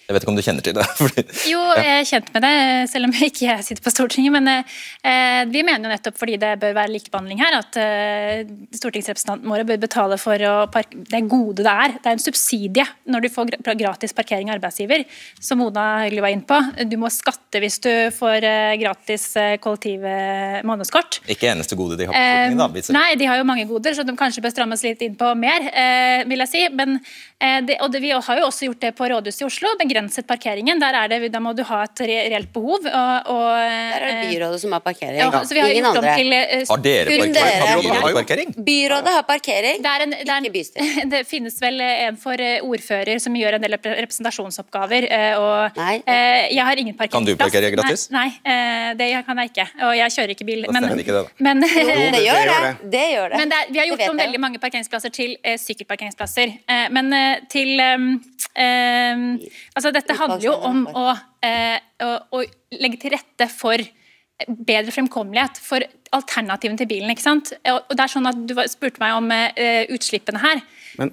Jeg vet ikke om du kjenner til det? Fordi, Jo, jeg er kjent med det, selv om jeg ikke sitter på Stortinget. Men eh, vi mener jo nettopp fordi det bør være likebehandling her, at eh, stortingsrepresentantene våre bør betale for å parke, det gode det er. Det er en subsidie når du får gratis parkering av arbeidsgiver, som Oda Høgli var inne på. Du må skatte hvis du får eh, gratis eh, kollektiv eh, månedskort. ikke eneste gode de har på Stortinget, da. Eh, viser nei, de har jo mange goder, så de kanskje bør strammes litt inn på mer, eh, vil jeg si. Men, eh, det, og det, vi har jo også gjort det på rådhuset i Oslo, begrenset parkeringen. Der er det, da må du ha et reelt behov. Og, og, Der er det byrådet som har parkering. ja, så vi har Ingen andre. til uh, Har dere parkering? dere. Har byrådet har parkering? Byrådet har parkering, det, er en, det, er ikke bystyret. det finnes vel en for eh, ordfører som gjør en del repre- representasjonsoppgaver. eh, Og Nei. eh, jeg har ingen parkeringsplass. Kan du parkere gratis? Nei, nei eh, det kan jeg ikke. Og jeg kjører ikke bil. Da Men, ikke det, da. men, jo, det gjør det. Det gjør det. Men det er, vi har gjort om jeg. veldig mange parkeringsplasser til eh, sykkelparkeringsplasser. Eh, men eh, til um, um, Altså, dette handler jo om å, eh, å, å legge til rette for bedre fremkommelighet for alternativene til bilen. ikke sant? Og det er sånn at Du spurte meg om eh, utslippene her.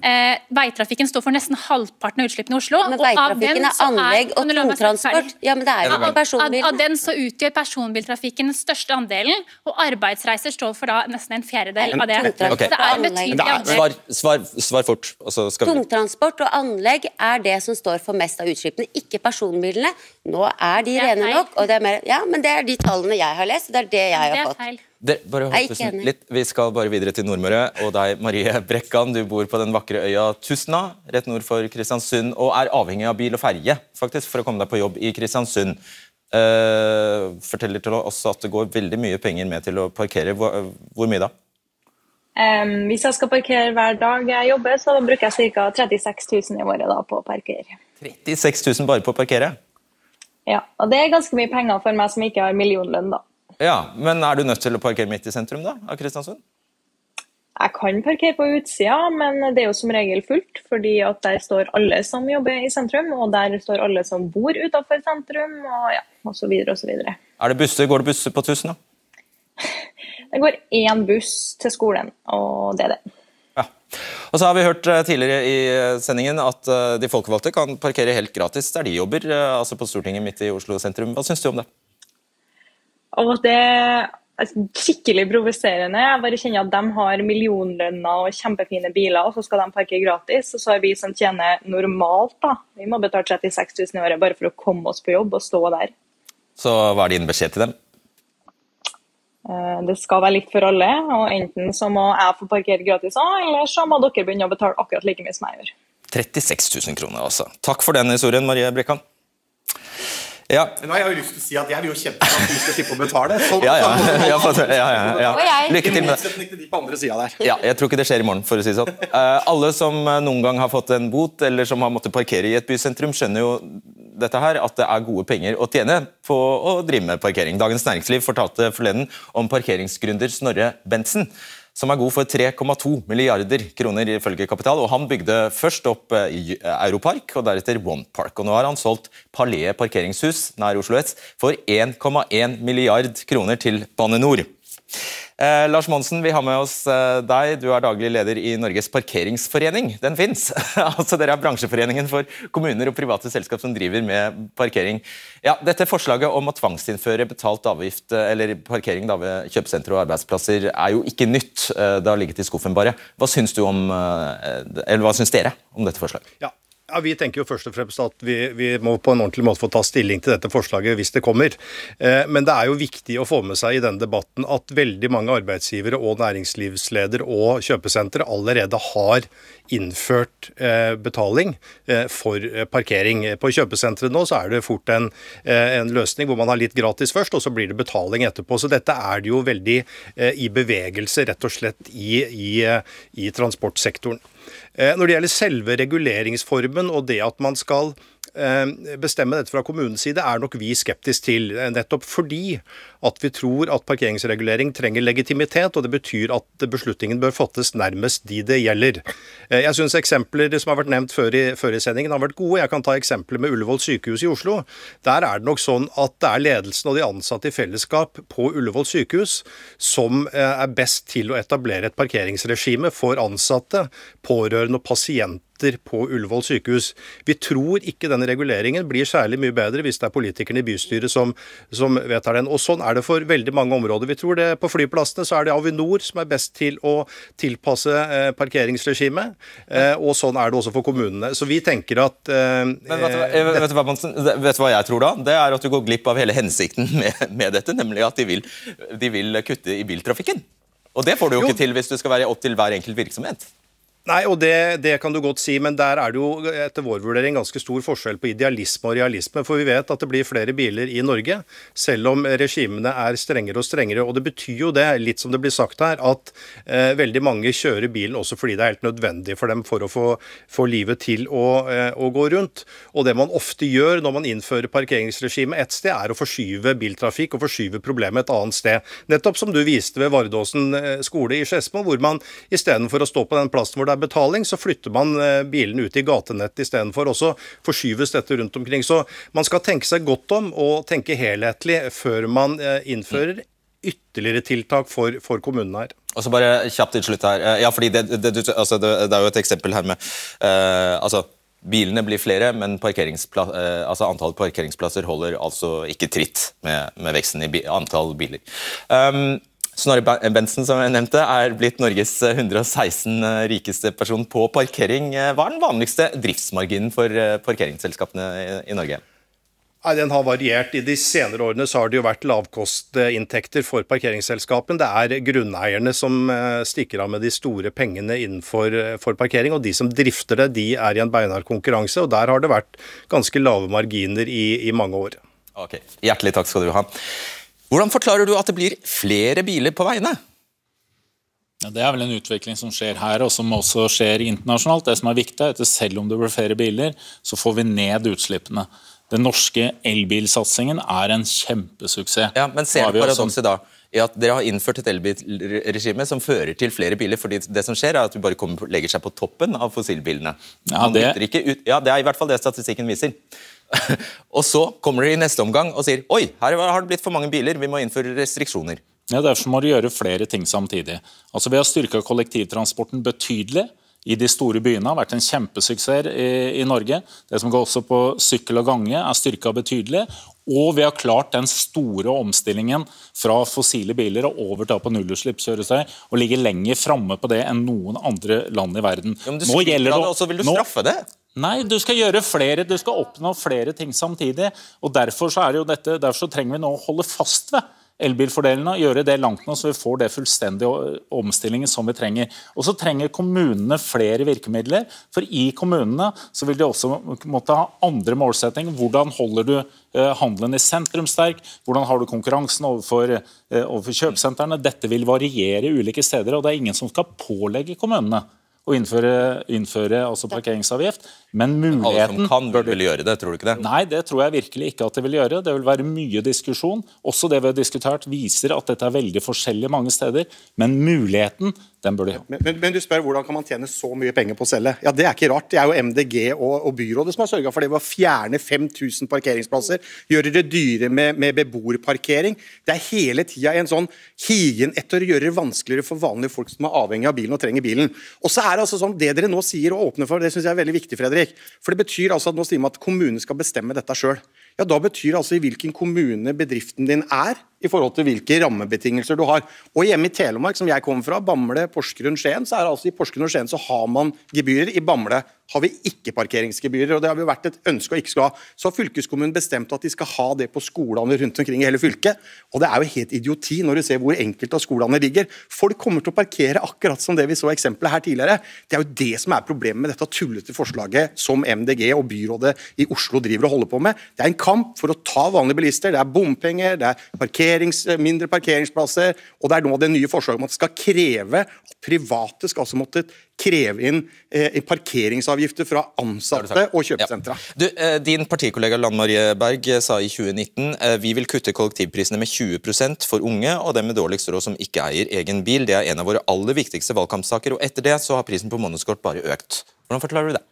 eh, veitrafikken står for nesten halvparten av utslippene i Oslo. Men og av den veitrafikken er anlegg og tungtransport. Ja, men det er jo Av, ikke av, personbil. av den så utgjør personbiltrafikken den største andelen, og arbeidsreiser står for da nesten en fjerdedel av det. tungtransport Så det er en betydelig Men. Svar, svar, svar fort, og så skal Tungtransport og anlegg er det som står for mest av utslippene, ikke personbilene. Nå er de rene nok, og det er mer Ja, men det er de tallene jeg har lest, og det er det jeg Det har er fått. feil. Det, bare Jeg er ikke enig. litt. Vi skal bare videre til Nordmøre. Og deg, Marie Brekkan, du bor på den vakre øya Tustna, rett nord for Kristiansund, og er avhengig av bil og ferje faktisk, for å komme deg på jobb i Kristiansund. Uh, forteller til oss at det går veldig mye penger med til å parkere. Hvor, hvor mye da? Um, hvis jeg skal parkere hver dag jeg jobber, så bruker jeg ca. 36 000 i året da, på å parkere. 36 000 bare på å parkere? Ja, og Det er ganske mye penger for meg som ikke har millionlønn. da. Ja, Men er du nødt til å parkere midt i sentrum da, av Kristiansund? Jeg kan parkere på utsida, men det er jo som regel fullt. fordi at der står alle som jobber i sentrum, og der står alle som bor utenfor sentrum, og ja, så videre. Er det busser? Går det busser på Tustna? Det går én buss til skolen, og det er det. Ja. Og så har vi hørt eh, tidligere i eh, sendingen at eh, de folkevalgte kan parkere helt gratis der de jobber, altså på Stortinget midt i Oslo sentrum. Hva syns du om det? Og det er skikkelig provoserende. Jeg bare kjenner at de har millionlønner og kjempefine biler, og så skal de parke gratis. Og så har vi som tjener normalt, da. Vi må betale 36 000 i året bare for å komme oss på jobb og stå der. Så hva er din beskjed til dem? Eh, Det skal være likt for alle, og enten så må jeg få parkere gratis, eller så må dere begynne å betale akkurat like mye som jeg gjør. 36 000 kroner, altså. Takk for den historien, Marie Brekkan. Ja. Nå har jeg jo lyst til å si at jeg vil jo kjempe for at du skal slippe å betale. Sånn, Ja, ja, ja, for- ja, ja, ja. Lykke til med det. jeg tror ikke det skjer i morgen, for å si det sånn. Uh, alle som eh, noen gang har fått en bot, eller som har måttet parkere i et bysentrum, skjønner jo dette her, at det er gode penger å tjene på å drive med parkering. Dagens Næringsliv fortalte forleden om parkeringsgründer Snorre Bentsen, som er god for 3,2 milliarder kroner ifølge Kapital. og Han bygde først opp eh, i Europark og deretter One Park. og Nå har han solgt Palais parkeringshus nær Oslo S for 1,1 milliard kroner til Bane NOR. Eh, Lars Monsen, vi har med oss eh, deg. Du er daglig leder i Norges parkeringsforening. Den fins. altså, dere er bransjeforeningen for kommuner og private selskap som driver med parkering. Ja, dette Forslaget om å tvangsinnføre betalt avgift eh, eller parkering da, ved kjøpesentre og arbeidsplasser er jo ikke nytt. Eh, det har ligget i skuffen bare. Hva syns, du om, eh, eller hva syns dere om dette forslaget? Ja. Ja, Vi tenker jo først og fremst at vi, vi må på en ordentlig måte få ta stilling til dette forslaget hvis det kommer. Eh, men det er jo viktig å få med seg i denne debatten at veldig mange arbeidsgivere og næringslivsleder og kjøpesentre allerede har innført eh, betaling eh, for eh, parkering. På kjøpesentre nå så er det fort en, eh, en løsning hvor man har litt gratis først, og så blir det betaling etterpå. Så dette er det jo veldig eh, i bevegelse, rett og slett, i, i, i transportsektoren. Eh, Når det gjelder selve reguleringsformen og det at man skal bestemme dette fra kommunens side, er nok vi skeptisk til. eh, Nettopp fordi at vi tror at parkeringsregulering trenger legitimitet, og det betyr at beslutningen bør fattes nærmest de det gjelder. Eh, Jeg syns eksempler som har vært nevnt før i, før i sendingen har vært gode. Jeg kan ta eksempler med Ullevål sykehus i Oslo. Der er det nok sånn at det er ledelsen og de ansatte i fellesskap på Ullevål sykehus som eh, er best til å etablere et parkeringsregime for ansatte, pårørende og pasienter på Ullevål sykehus. Vi tror ikke denne reguleringen blir særlig mye bedre hvis det er politikerne i bystyret som, som vedtar den. Og Sånn er det for veldig mange områder. Vi tror det På flyplassene så er det Avinor som er best til å tilpasse eh, parkeringsregimet, eh, og sånn er det også for kommunene. Så vi tenker at eh, Men vet du, hva, eh, vet, du hva, Monsen? vet du hva jeg tror da? Det er at du går glipp av hele hensikten med, med dette, nemlig at de vil, de vil kutte i biltrafikken. Og det får du jo, Jo. ikke til hvis du skal være opp til hver enkelt virksomhet. Nei, og det, det kan du godt si, men der er det jo etter vår vurdering ganske stor forskjell på idealisme og realisme. For vi vet at det blir flere biler i Norge, selv om regimene er strengere og strengere. Og det betyr jo det, litt som det blir sagt her, at eh, veldig mange kjører bilen også fordi det er helt nødvendig for dem for å få, få livet til å, eh, å gå rundt. Og det man ofte gjør når man innfører parkeringsregime ett sted, er å forskyve biltrafikk og forskyve problemet et annet sted. Nettopp som du viste ved Vardåsen eh, skole i Skedsmo, hvor man istedenfor å stå på den plassen hvor det er betaling, så flytter man eh, bilene ut i gatenettet istedenfor. Og så forskyves dette rundt omkring. Så man skal tenke seg godt om og tenke helhetlig før man eh, innfører ytterligere tiltak for, for kommunene her. Og så bare kjapt til slutt her. Eh, Ja, fordi det, det, det, altså det, er jo et eksempel her med uh, altså Bilene blir flere, men altså antall parkeringsplasser holder altså ikke tritt med, med veksten i bi antall biler. Um, Snorre Bensen Bentsen som jeg nevnte, er blitt Norges 116 rikeste person på parkering. Eh, Hva er den vanligste driftsmarginen for eh, parkeringsselskapene i, Norge? Nei, Den har variert. I de senere årene så har det jo vært lavkostinntekter for parkeringsselskapene. Det er grunneierne som eh, stikker av med de store pengene innenfor eh, for parkering. Og de som drifter det, de er i en beinhard konkurranse. Og der har det vært ganske lave marginer i, i mange år. Ok, Hjertelig takk skal du ha. Hvordan forklarer du at det blir flere biler på veiene? Ja, det er vel en utvikling som skjer her, og som også skjer internasjonalt. Det som er viktig, er at selv om det blir flere biler, så får vi ned utslippene. Den norske elbilsatsingen er en kjempesuksess. Ja, Men ser du paradokset da? I at Dere har innført et elbilregime som fører til flere biler. fordi det som skjer er at vi bare kommer, legger seg på toppen av fossilbilene. Ja, det- ut, ja, Det er i hvert fall det statistikken viser. og så kommer de i neste omgang og sier oi, her har det blitt for mange biler, vi må innføre restriksjoner. Ja, Derfor må du gjøre flere ting samtidig. Altså Vi har styrka kollektivtransporten betydelig. I de store byene har vært en kjempesuksess i, i Norge. Det som går også på sykkel og gange, er styrka betydelig. Og vi har klart den store omstillingen fra fossile biler og over til på nullutslippskjøretøy, og ligger lenger framme på det enn noen andre land i verden. Ja, men du Nå gjelder det og så vil du straffe det? Nei, du skal gjøre flere, du skal oppnå flere ting samtidig. og Derfor så, dette, derfor så trenger vi nå å holde fast ved elbilfordelene og gjøre det langt nå, så vi får det fullstendige omstillingen som vi trenger. Og så trenger kommunene flere virkemidler, for i kommunene så vil de også måtte ha andre målsettinger. Hvordan holder du eh, handelen i sentrum sterk? Hvordan har du konkurransen overfor, eh, overfor kjøpesentrene? Dette vil variere ulike steder, og det er ingen som skal pålegge kommunene å innføre, innføre altså parkeringsavgift, men muligheten Alle som kan, vil gjøre det, tror du ikke det? Nei, det tror jeg virkelig ikke at det vil gjøre. Det vil være mye diskusjon. Også det vi har diskutert viser at dette er veldig forskjellig mange steder, men muligheten, den bør de ha. Men, men, men du spør hvordan kan man tjene så mye penger på å selge? Ja, Det er ikke rart. Det er jo MDG og, og byrådet som har sørga for det ved å fjerne 5000 parkeringsplasser. Gjøre det dyre med, med beboerparkering. Det er hele tida en sånn higen etter å gjøre det vanskeligere for vanlige folk som er avhengig av bilen og trenger bilen. Og så er Det altså sånn, det dere nå sier og åpner for, det synes jeg er veldig viktig, Fredrik. For det betyr altså at nå sier man at kommunen skal bestemme dette sjøl. Ja, Da betyr altså i hvilken kommune bedriften din er, i forhold til hvilke rammebetingelser du har. Og hjemme i Telemark, som jeg kommer fra, Bamble, Porsgrunn, Skien, så er det altså i Porsgrunn og Skien så har man gebyrer. I Bamble har vi ikke parkeringsgebyrer, og det har jo vært et ønske å ikke skal ha. Så har fylkeskommunen bestemt at de skal ha det på skolene rundt omkring i hele fylket. Og det er jo helt idioti når du ser hvor enkelte av skolene ligger. Folk kommer til å parkere akkurat som det vi så eksempelet her tidligere. Det er jo det som er problemet med dette tullete forslaget som MDG og byrådet i Oslo driver og holder på med. Det er en kamp for å ta vanlige bilister. Det er bompenger, det er parkerings, mindre parkeringsplasser, og det er nå det nye forslaget om at det skal kreve at private skal altså måtte kreve inn eh, parkeringsavgifter fra ansatte og kjøpesentra. Du, eh, din partikollega Lan Marie Berg eh, sa i 2019 eh, vi vil kutte kollektivprisene med 20% for unge og dem med dårligst råd som ikke eier egen bil. Det er en av våre aller viktigste valgkampsaker, og etter det så har prisen på månedskort bare økt. Hvordan forklarer du det?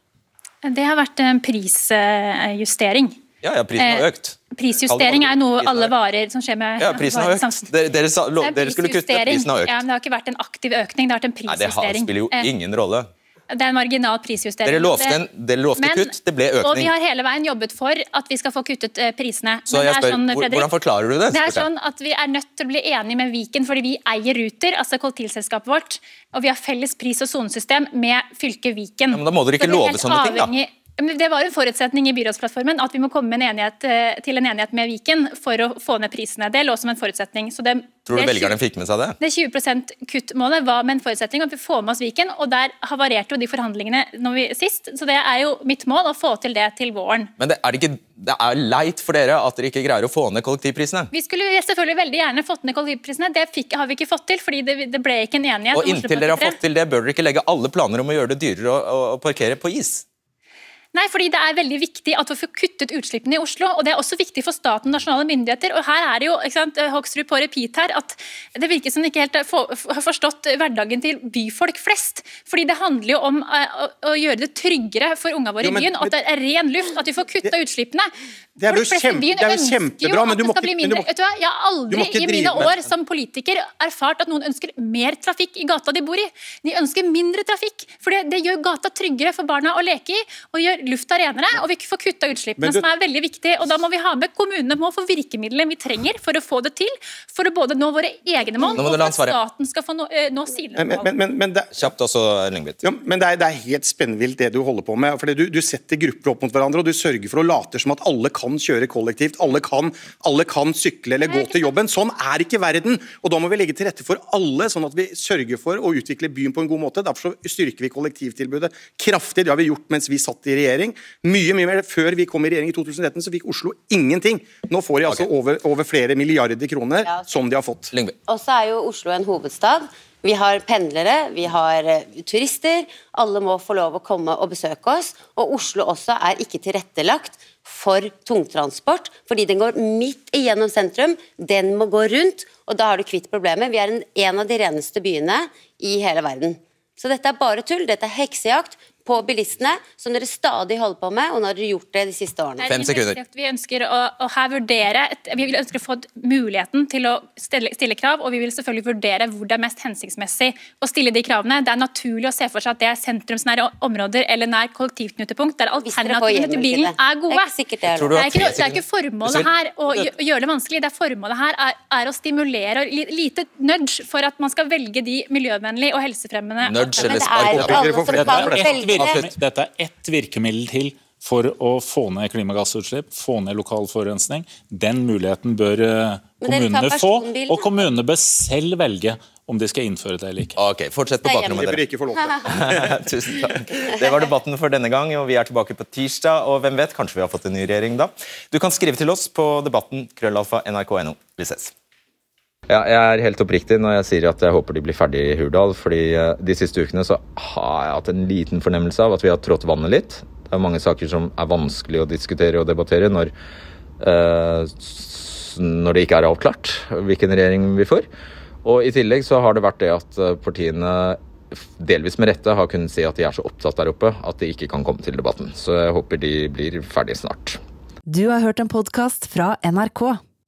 Det har vært en prisjustering. Ja, ja, prisen har Eh, økt. Prisjustering er noe alle varer som skjer med Ja, prisen har økt. Dere, dere, sa, lo, er dere skulle kutte, prisen har økt. Ja, men det har ikke vært en aktiv økning, det har vært en prisjustering. Nei, Det spiller jo Eh, ingen rolle. Det er en marginal prisjustering. Dere lovte, en, dere lovte Men- kutt, det ble økning. Og vi har hele veien jobbet for at vi skal få kuttet eh, prisene. Så jeg spør, sånn, Fredrik, Hvordan forklarer du det? det er sånn at Vi er nødt til å bli enige med Viken fordi vi eier Ruter, altså kollektivselskapet vårt. Og vi har felles pris- og sonesystem med fylket Viken. Ja, men da må dere ikke love sånne ting, da. Det var en forutsetning i byrådsplattformen at vi må komme en enighet, eh, til en enighet med Viken for å få ned prisene. Det lå som en forutsetning. Så det, Tror du er velgerne fikk med seg det? det 20% kuttmålet var med en forutsetning at vi får med oss Viken, og der havarerte jo de forhandlingene når vi, sist. Så det er jo mitt mål å få til det til våren. Men det er, ikke, det er leit for dere at dere ikke greier å få ned kollektivprisene. Vi skulle selvfølgelig veldig gjerne fått ned kollektivprisene. Det fikk, har vi ikke fått til, fordi det, det ble ikke en enighet. Og inntil dere har fått til det, bør dere ikke legge alle planer om å gjøre det dyrere å, å parkere på is. Nei, fordi det er veldig viktig at vi får kuttet utslippene i Oslo. og Det er også viktig for staten og nasjonale myndigheter. og Her er det jo ikke sant, Hoksrud på repeat her, at det virker som de ikke helt har forstått hverdagen til byfolk flest. Fordi det handler jo om eh, å, gjøre det tryggere for unga våre Jo, men- i byen. At det er ren luft, at vi får kutta utslippene. Det er jo kjempe- det er jo kjempebra, men du må ikke- men du må-? Jeg har aldri i mine med- år som politiker erfart at noen ønsker mer trafikk i gata de bor i. De ønsker mindre trafikk, for det, det gjør gata tryggere for barna å leke i, og gjør lufta renere, og vi får kutta utslippene, du- som er veldig viktig. Og da må vi ha med kommunene må få virkemidlene vi trenger for å få det til, for å både nå våre egne mål, og for at staten skal få nå, eh, nå sine mål. men, men, men det, Kjapt også, Lyngbit. Ja, men det er, det er helt spennvilt det du holder på med. Fordi du, du setter grupper opp mot hverandre og du sørger for å late som at alle kan kjøre kollektivt, alle kan, alle kan sykle eller gå til jobben. Sånn er ikke verden. Og da må vi legge til rette for alle, sånn at vi sørger for å utvikle byen på en god måte. Derfor styrker vi kollektivtilbudet kraftig. Det har vi gjort mens vi satt i regjering. Mye mye mer. Før vi kom i regjering i 2013 så fikk Oslo ingenting. Nå får de altså over, over flere milliarder kroner Ja. som de har fått. Og så er jo Oslo en hovedstad. Vi har pendlere, vi har eh, turister. Alle må få lov å komme og besøke oss. Og Oslo også er ikke tilrettelagt for tungtransport, fordi den går midt igjennom sentrum. Den må gå rundt, og da har du kvitt problemet. Vi er en, en av de reneste byene i hele verden. Så dette er bare tull. Dette er heksejakt på bilistene, som dere stadig holder på med, og nå har dere gjort det de siste årene. Fem sekunder. Vi ønsker å, å her vurdere et, Vi vil ønsker å få muligheten til å stille, stille krav, og vi vil selvfølgelig vurdere hvor det er mest hensiktsmessig å stille de kravene. Det er naturlig å se for seg at det er sentrumsnære områder eller nær kollektivknutepunkt, der alternativene til bilen er er Det er gode. ikke det er Det er, ikke, det er ikke formålet her å å gjøre det vanskelig. Det er formålet her er, er å stimulere og lite nudge for at man skal velge de miljøvennlige og helsefremmende Nudge eller det spark? Avslutt. Dette er ett virkemiddel til for å få ned klimagassutslipp, få ned lokal forurensning. Den muligheten bør eh, kommunene få, og kommunene bør selv velge om de skal innføre det eller ikke. Ok, Fortsett på bakrommet, bør dere. ikke få lov til. Tusen takk. Det var debatten for denne gang, og vi er tilbake på tirsdag. Og hvem vet, kanskje vi har fått en ny regjering da. Du kan skrive til oss på debatten krøllalfa nrk.no. Vi ses. Ja, jeg er helt oppriktig når jeg sier at jeg håper de blir ferdig i Hurdal. fordi eh, de siste ukene så har jeg hatt en liten fornemmelse av at vi har trådt vannet litt. Det er mange saker som er vanskelig å diskutere og debattere når, eh, når det ikke er avklart hvilken regjering vi får. Og i tillegg så har det vært det at eh, partiene delvis med rette har kunnet si at de er så opptatt der oppe at de ikke kan komme til debatten. Så jeg håper de blir ferdig snart. Du har hørt en podkast fra NRK.